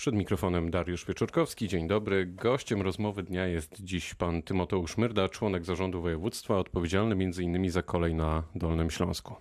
Przed mikrofonem Dariusz Wieczorkowski. Dzień dobry. Gościem rozmowy dnia jest dziś pan Tymoteusz Myrda, członek zarządu województwa, odpowiedzialny m.in. za kolej na Dolnym Śląsku.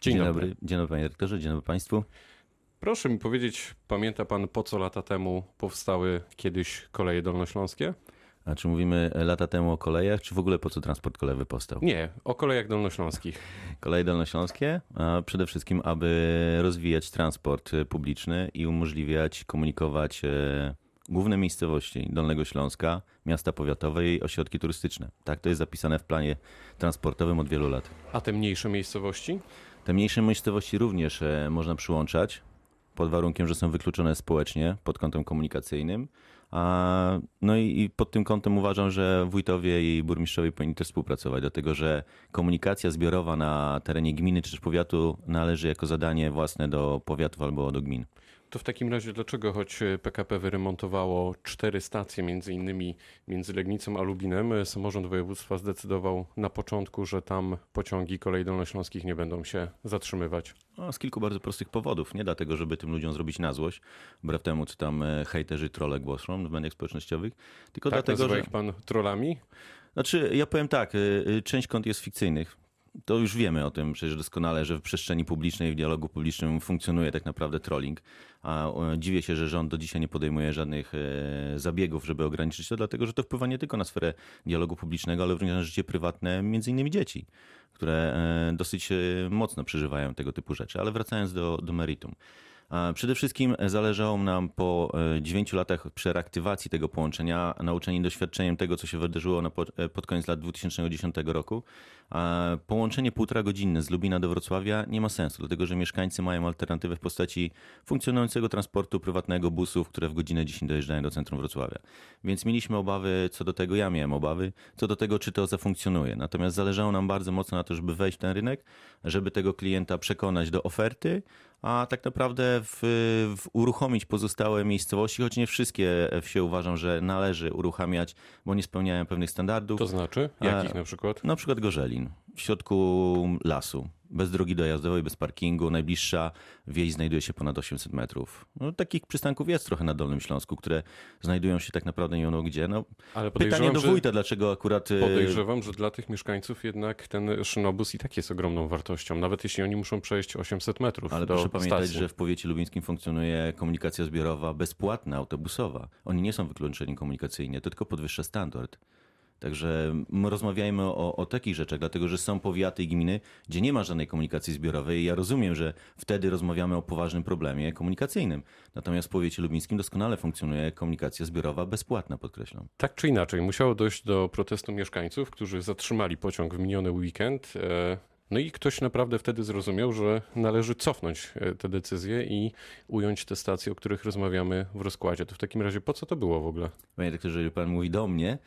Dzień, Dzień dobry. dobry. Dzień dobry panie rektorze, dzień dobry państwu. Proszę mi powiedzieć, pamięta pan po co lata temu powstały kiedyś koleje dolnośląskie? A czy mówimy lata temu o kolejach, czy w ogóle po co transport kolejowy powstał? Nie, o kolejach dolnośląskich. Koleje dolnośląskie? A przede wszystkim, aby rozwijać transport publiczny i umożliwiać, komunikować e, główne miejscowości Dolnego Śląska, miasta powiatowe i ośrodki turystyczne. Tak to jest zapisane w planie transportowym od wielu lat. A te mniejsze miejscowości? Te mniejsze miejscowości również e, można przyłączać pod warunkiem, że są wykluczone społecznie pod kątem komunikacyjnym. A, no i, i, pod tym kątem uważam, że wójtowie i burmistrzowie powinni też współpracować, dlatego że komunikacja zbiorowa na terenie gminy czy też powiatu należy jako zadanie własne do powiatów albo do gmin. To w takim razie dlaczego, choć PKP wyremontowało cztery stacje, między innymi między Legnicą a Lubinem, samorząd województwa zdecydował na początku, że tam pociągi kolei dolnośląskich nie będą się zatrzymywać? No, z kilku bardzo prostych powodów. Nie dlatego, żeby tym ludziom zrobić na złość, wbrew temu, co tam e, hejterzy, trole głoszą w mediach społecznościowych, tylko tak, dlatego, że... ich pan trollami? Znaczy, ja powiem tak, e, e, część kont jest fikcyjnych to już wiemy o tym przecież doskonale, że w przestrzeni publicznej, w dialogu publicznym funkcjonuje tak naprawdę trolling. A dziwię się, że rząd do dzisiaj nie podejmuje żadnych e, zabiegów, żeby ograniczyć to, dlatego że to wpływa nie tylko na sferę dialogu publicznego, ale również na życie prywatne, między innymi dzieci, które e, dosyć e, mocno przeżywają tego typu rzeczy. Ale wracając do, do meritum. Przede wszystkim zależało nam po 9 latach przereaktywacji tego połączenia, nauczeni doświadczeniem tego, co się wydarzyło na pod, pod koniec lat 2010 roku, Połączenie półtora godzinne z Lubina do Wrocławia nie ma sensu, dlatego że mieszkańcy mają alternatywę w postaci funkcjonującego transportu prywatnego, busów, które w godzinę 10 dojeżdżają do centrum Wrocławia. Więc mieliśmy obawy co do tego, ja miałem obawy, co do tego, czy to zafunkcjonuje. Natomiast zależało nam bardzo mocno na to, żeby wejść w ten rynek, żeby tego klienta przekonać do oferty, a tak naprawdę w, w uruchomić pozostałe miejscowości, choć nie wszystkie wsie uważam, że należy uruchamiać, bo nie spełniają pewnych standardów. To znaczy? Jakich na przykład? Na przykład Gorzelin, w środku lasu bez drogi dojazdowej, bez parkingu. Najbliższa wieś znajduje się ponad 800 metrów. No, takich przystanków jest trochę na Dolnym Śląsku, które znajdują się tak naprawdę nie wiadomo gdzie. No, Ale pytanie do wójta, dlaczego akurat... Y, podejrzewam, że dla tych mieszkańców jednak ten szynobus i tak jest ogromną wartością, nawet jeśli oni muszą przejść 800 metrów Ale do proszę stacji. pamiętać, że w powiecie lubińskim funkcjonuje komunikacja zbiorowa bezpłatna, autobusowa. Oni nie są wykluczeni komunikacyjnie, to tylko podwyższa standard. Także rozmawiajmy o, o takich rzeczach, dlatego że są powiaty i gminy, gdzie nie ma żadnej komunikacji zbiorowej ja rozumiem, że wtedy rozmawiamy o poważnym problemie komunikacyjnym. Natomiast w powiecie lubińskim doskonale funkcjonuje komunikacja zbiorowa bezpłatna, podkreślam. Tak czy inaczej, musiało dojść do protestu mieszkańców, którzy zatrzymali pociąg w miniony weekend. No i ktoś naprawdę wtedy zrozumiał, że należy cofnąć e, te decyzje i ująć te stacje, o których rozmawiamy w rozkładzie. To w takim razie po co to było w ogóle? Panie doktorze, jeżeli pan mówi do mnie,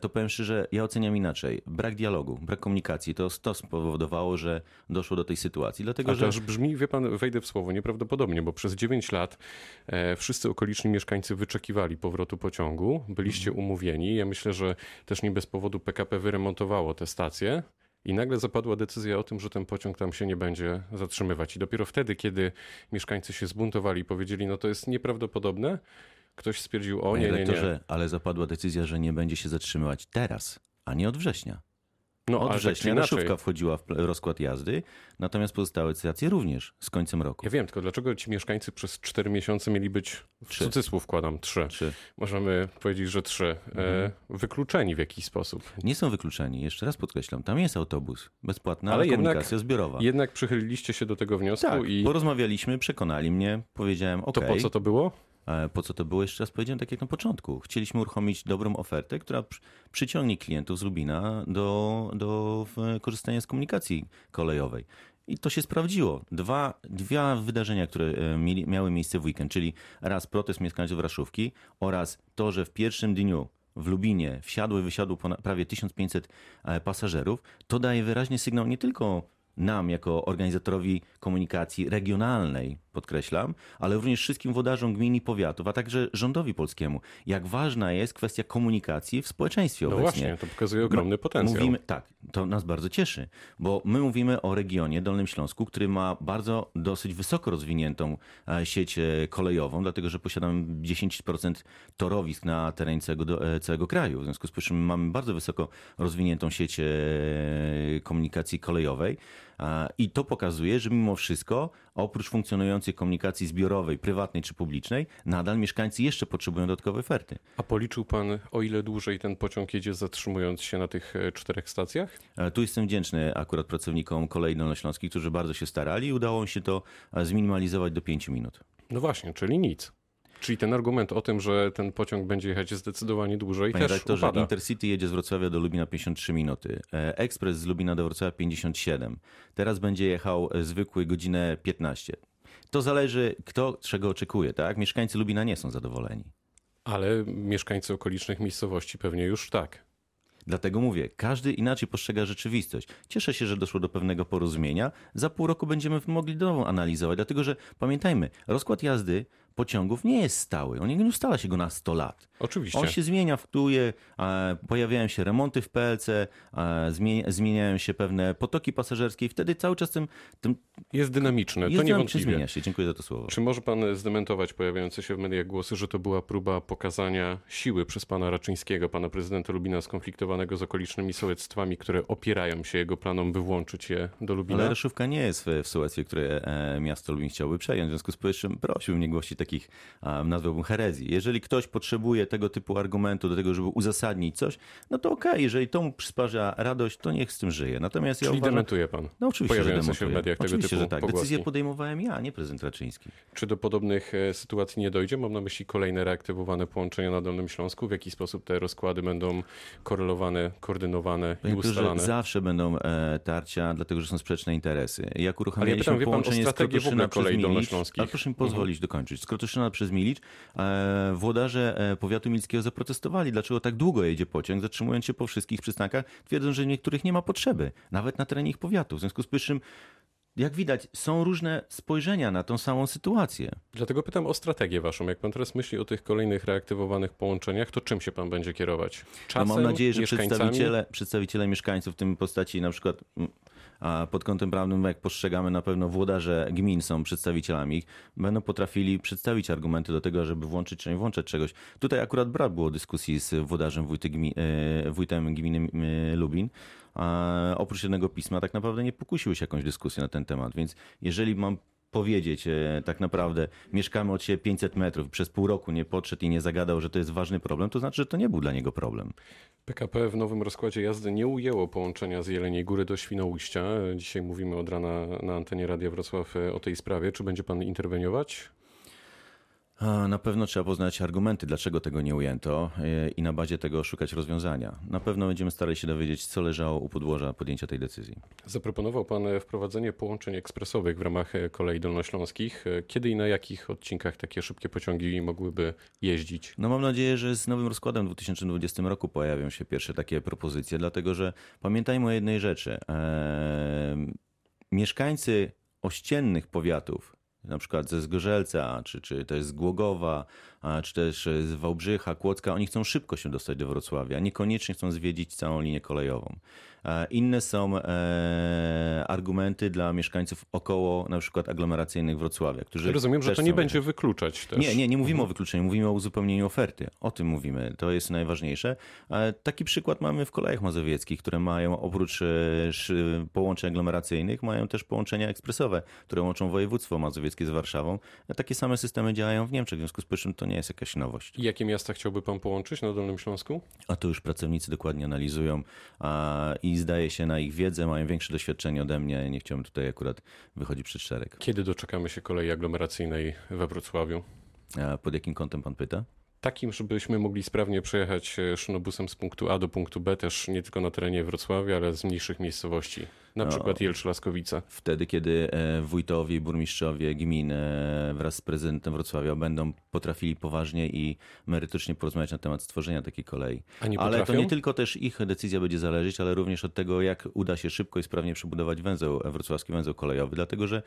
to powiem szczerze, ja oceniam inaczej. Brak dialogu, brak komunikacji, to, to spowodowało, że doszło do tej sytuacji. Dlatego, A to że... brzmi, wie pan, wejdę w słowo, nieprawdopodobnie, bo przez 9 lat e, wszyscy okoliczni mieszkańcy wyczekiwali powrotu pociągu, byliście umówieni. Ja myślę, że też nie bez powodu PKP wyremontowało te stacje. I nagle zapadła decyzja o tym, że ten pociąg tam się nie będzie zatrzymywać. I dopiero wtedy, kiedy mieszkańcy się zbuntowali i powiedzieli, no to jest nieprawdopodobne, ktoś stwierdził, o nie, nie, nie. Ale zapadła decyzja, że nie będzie się zatrzymywać teraz, a nie od września. No, Od września tak Naszówka wchodziła w rozkład jazdy, natomiast pozostałe stacje również z końcem roku. Ja wiem, tylko dlaczego ci mieszkańcy przez cztery miesiące mieli być, w trzy. cudzysłów wkładam, trzy. trzy. Możemy powiedzieć, że trzy. E, mhm. wykluczeni w jakiś sposób. Nie są wykluczeni, jeszcze raz podkreślam, tam jest autobus, bezpłatna ale komunikacja jednak, zbiorowa. Jednak przychyliliście się do tego wniosku tak, i... porozmawialiśmy, przekonali mnie, powiedziałem ok. To po co to było? E, po co to było? Jeszcze raz powiedziałem, tak jak na początku. Chcieliśmy uruchomić dobrą ofertę, która przyciągnie klientów z Lubina do, do korzystania z komunikacji kolejowej. I to się sprawdziło. Dwa, dwa wydarzenia, które e, miały miejsce w weekend, czyli raz protest mieszkańców Raszówki oraz to, że w pierwszym dniu w Lubinie wsiadły, wysiadło prawie 1500 e, pasażerów, to daje wyraźny sygnał nie tylko nam jako organizatorowi komunikacji regionalnej, podkreślam, ale również wszystkim wodarzom gmin i powiatów, a także rządowi polskiemu, jak ważna jest kwestia komunikacji w społeczeństwie No obecnie. właśnie, to pokazuje ogromny potencjał. Mówimy, tak, to nas bardzo cieszy, bo my mówimy o regionie Dolnym Śląsku, który ma bardzo dosyć wysoko rozwiniętą e, sieć e, kolejową, dlatego że posiadamy 10% torowisk na terenie całego, e, całego kraju. W związku z czym mamy bardzo wysoko rozwiniętą sieć komunikacji kolejowej. I to pokazuje, że mimo wszystko, oprócz funkcjonującej komunikacji zbiorowej, prywatnej czy publicznej, nadal mieszkańcy jeszcze potrzebują dodatkowej oferty. A policzył pan, o ile dłużej ten pociąg jedzie, zatrzymując się na tych e, czterech stacjach? E, Tu jestem wdzięczny akurat pracownikom Kolei Dolnośląskiej, którzy bardzo się starali i udało mi się to e, zminimalizować do 5 minut. No właśnie, czyli nic. Czyli ten argument o tym, że ten pociąg będzie jechać zdecydowanie dłużej, Panie też rektorze, upada. Intercity jedzie z Wrocławia do Lubina 53 minuty, e, ekspres z Lubina do Wrocławia 57. Teraz będzie jechał e, zwykły godzinę 15. To zależy, kto czego oczekuje, tak? Mieszkańcy Lubina nie są zadowoleni. Ale mieszkańcy okolicznych miejscowości pewnie już tak. Dlatego mówię, każdy inaczej postrzega rzeczywistość. Cieszę się, że doszło do pewnego porozumienia. Za pół roku będziemy mogli nową analizować, dlatego że pamiętajmy, rozkład jazdy pociągów nie jest stały. On nie ustala się go na 100 lat. Oczywiście. On się zmienia, wktuje, e, pojawiają się remonty w PLC, zmienia- zmieniają się pewne potoki pasażerskie i wtedy cały czas tym, tym Jest dynamiczny, jest to niewątpliwie. zmienia się. Dziękuję za to słowo. Czy może pan zdementować pojawiające się w mediach głosy, że to była próba pokazania siły przez pana Raczyńskiego, pana prezydenta Lubina skonfliktowanego z okolicznymi sołectwami, które opierają się jego planom, by włączyć je do Lubina? Ale Reszówka nie jest w, w sołectwie, które e, miasto Lubin chciałoby przejąć. W związku z powyższym prosiłbym nie głosić takich, nazwałbym herezji. Jeżeli ktoś potrzebuje tego typu argumentu do tego, żeby uzasadnić coś, no to okej, jeżeli to mu przysparza radość, to niech z tym żyje. Natomiast ja Czyli uważam... dementuje pan. No oczywiście, że pojawiające się w mediach tego Oczywiście, typu że tak. pogłoski. Decyzję podejmowałem ja, nie prezydent Raczyński. Czy do podobnych e, sytuacji nie dojdzie? Mam na myśli kolejne reaktywowane połączenia na Dolnym Śląsku. W jaki sposób te rozkłady będą korelowane, koordynowane i Panie doktorze, ustalane? zawsze będą e, tarcia, dlatego że są sprzeczne interesy. Jak uruchamialiśmy pytam, wie pan, o połączenie strategię w ogóle kolei dolnośląskich. ale proszę mi pozwolić dokończyć. Krotoszyna przez Milicz e, włodarze e, powiatu milskiego zaprotestowali, dlaczego tak długo jedzie pociąg, zatrzymując się po wszystkich przystankach, twierdząc, że niektórych nie ma potrzeby, nawet na terenie ich powiatu. W związku z powyższym, jak widać, są różne spojrzenia na tą samą sytuację. Dlatego pytam o strategię waszą. Jak pan teraz myśli o tych kolejnych reaktywowanych połączeniach, to czym się pan będzie kierować? No Czasem, mam nadzieję, że przedstawiciele, przedstawiciele mieszkańców, w tym postaci na przykład pod kątem prawnym, jak postrzegamy na pewno włodarze gmin są przedstawicielami będą potrafili przedstawić argumenty do tego, żeby włączyć czy nie włączać czegoś. Tutaj akurat brak było dyskusji z włodarzem wójty gmi, e, wójtem gminy e, Lubin. A oprócz jednego pisma tak naprawdę nie pokusiły się jakąś dyskusję na ten temat, więc jeżeli mam powiedzieć e, tak naprawdę mieszkamy od siebie 500 metrów przez pół roku nie podszedł i nie zagadał, że to jest ważny problem, to znaczy, że to nie był dla niego problem. PKP w nowym rozkładzie jazdy nie ujęło połączenia z Jeleniej Góry do Świnoujścia. Dzisiaj mówimy od rana na antenie Radia Wrocław e, o tej sprawie. Czy będzie pan interweniować? Na pewno trzeba poznać argumenty, dlaczego tego nie ujęto e, i na bazie tego szukać rozwiązania. Na pewno będziemy starali się dowiedzieć, co leżało u podłoża podjęcia tej decyzji. Zaproponował pan e, wprowadzenie połączeń ekspresowych w ramach e, kolei dolnośląskich. Kiedy i na jakich odcinkach takie szybkie pociągi mogłyby jeździć? No mam nadzieję, że z nowym rozkładem w 2020 roku pojawią się pierwsze takie propozycje, dlatego że pamiętajmy o jednej rzeczy. Eee, mieszkańcy ościennych powiatów, na przykład ze Zgorzelca, czy, czy też z Głogowa, czy też z Wałbrzycha, Kłodzka, oni chcą szybko się dostać do Wrocławia, niekoniecznie chcą zwiedzić całą linię kolejową. E, Inne są e, argumenty dla mieszkańców około na przykład aglomeracyjnych Wrocławia, którzy Rozumiem, że to nie będzie wykluczać też. nie, nie, nie mówimy o wykluczeniu, mówimy o uzupełnieniu oferty. O tym mówimy, to jest najważniejsze. E, Taki przykład mamy w kolejach mazowieckich, które mają oprócz e, połączeń aglomeracyjnych, mają też połączenia ekspresowe, które łączą województwo mazowieckie z Warszawą. Takie same systemy działają w Niemczech, w związku z powyższym to nie jest jakaś nowość. I jakie miasta chciałby pan połączyć na Dolnym Śląsku? A to już pracownicy dokładnie analizują a, i zdaje się na ich wiedzę, mają większe doświadczenie ode mnie. Nie chciałbym tutaj akurat wychodzić przed szereg. Kiedy doczekamy się kolei aglomeracyjnej we Wrocławiu? A pod jakim kątem pan pyta? Takim, żebyśmy mogli sprawnie przejechać e, szynobusem z punktu A do punktu B, też nie tylko na terenie Wrocławia, ale z mniejszych miejscowości Na przykład Jelcz-Laskowice. Wtedy, kiedy e, wójtowie i burmistrzowie gmin e, wraz z prezydentem Wrocławia będą potrafili poważnie i merytorycznie porozmawiać na temat stworzenia takiej kolei. Ale to nie tylko też ich decyzja będzie zależeć, ale również od tego, jak uda się szybko i sprawnie przebudować węzeł, e, wrocławski węzeł kolejowy. Dlatego, że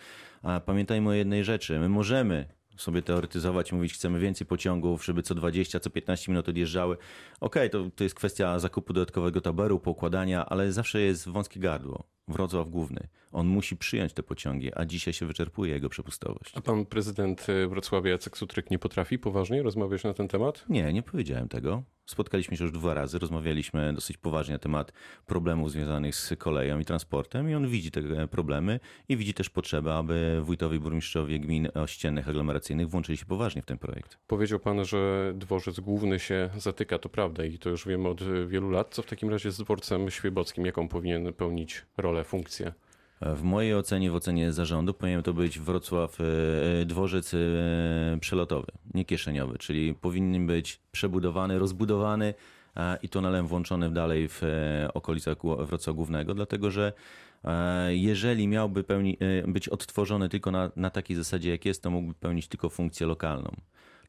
pamiętajmy o jednej rzeczy. My możemy sobie teoretyzować, mówić, chcemy więcej pociągów, żeby co 20, co 15 minut odjeżdżały. Okej, to, to jest kwestia zakupu dodatkowego taboru, poukładania, ale zawsze jest wąskie gardło. Wrocław główny. On musi przyjąć te pociągi, a dzisiaj się wyczerpuje jego przepustowość. A pan prezydent e, Wrocławia Jacek Sutryk nie potrafi poważnie rozmawiać na ten temat? Nie, nie powiedziałem tego. Spotkaliśmy się już dwa razy, rozmawialiśmy dosyć poważnie na temat problemów związanych z koleją i transportem i on widzi te e, problemy i widzi też potrzebę, aby wójtowie burmistrzowie gmin ościennych, aglomeracyjnych włączyli się poważnie w ten projekt. Powiedział pan, że dworzec główny się zatyka, to prawda i to już wiemy od e, wielu lat. Co w takim razie z dworcem świebockim? Jaką powinien pełnić rolę, funkcję? W mojej ocenie, w ocenie zarządu powinien to być Wrocław e, dworzec e, przelotowy, nie kieszeniowy, czyli powinien być przebudowany, rozbudowany e, i tunelem włączony dalej w e, okolicach Wrocław Głównego, dlatego że e, jeżeli miałby pełni, e, być odtworzony tylko na, na takiej zasadzie jak jest, to mógłby pełnić tylko funkcję lokalną.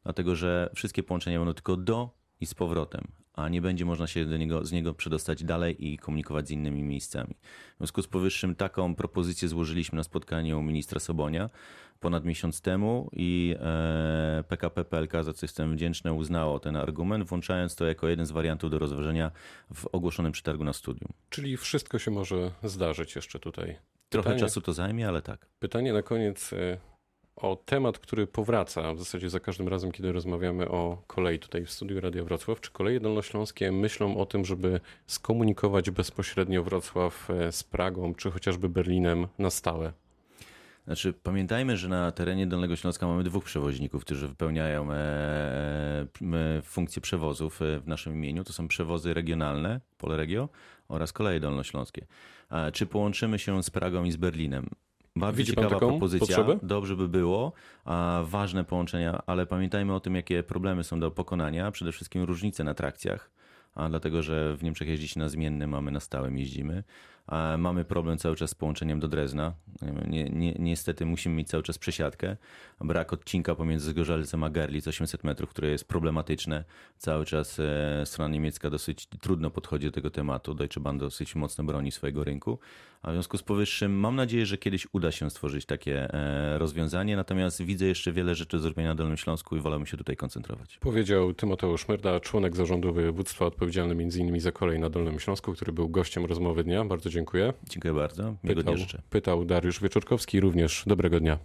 Dlatego, że wszystkie połączenia będą tylko do i z powrotem, a nie będzie można się do niego, z niego przedostać dalej i komunikować z innymi miejscami. W związku z powyższym taką propozycję złożyliśmy na spotkaniu ministra Sobonia ponad miesiąc temu i e, PKP PLK, za co jestem wdzięczny, uznało ten argument, włączając to jako jeden z wariantów do rozważenia w ogłoszonym przetargu na studium. Czyli wszystko się może zdarzyć jeszcze tutaj. Trochę Pytanie- czasu to zajmie, ale tak. Pytanie na koniec e, o temat, który powraca w zasadzie za każdym razem, kiedy rozmawiamy o kolei tutaj w studiu Radia Wrocław. Czy koleje dolnośląskie myślą o tym, żeby skomunikować bezpośrednio Wrocław e, z Pragą, czy chociażby Berlinem na stałe? Znaczy, pamiętajmy, że na terenie Dolnego Śląska mamy dwóch przewoźników, którzy wypełniają e, e, funkcje przewozów w naszym imieniu. To są przewozy regionalne, Polregio oraz koleje dolnośląskie. Czy połączymy się z Pragą i z Berlinem? Bardzo Widzi ciekawa propozycja. potrzebę? Dobrze by było, a ważne połączenia, ale pamiętajmy o tym, jakie problemy są do pokonania. Przede wszystkim różnice na trakcjach, a dlatego, że w Niemczech jeździ się na zmiennym, mamy na stałym jeździmy. Mamy problem cały czas z połączeniem do Drezna. Nie, nie, niestety musimy mieć cały czas przesiadkę. Brak odcinka pomiędzy Zgorzelcem a Gerlitz 800 metrów, które jest problematyczne. Cały czas e, strona niemiecka dosyć trudno podchodzi do tego tematu. Deutsche Bahn dosyć mocno broni swojego rynku. A w związku z powyższym mam nadzieję, że kiedyś uda się stworzyć takie e, rozwiązanie. Natomiast widzę jeszcze wiele rzeczy do zrobienia na Dolnym Śląsku i wolałbym się tutaj koncentrować. Powiedział Tymoteusz Myrda, członek zarządu województwa odpowiedzialny m.in. za kolej na Dolnym Śląsku, który był gościem rozmowy dnia. Bardzo dziękuję. Dziękuję bardzo. Miłego Pytał, dnia życzę. pytał Dariusz Wieczorkowski, również dobrego dnia.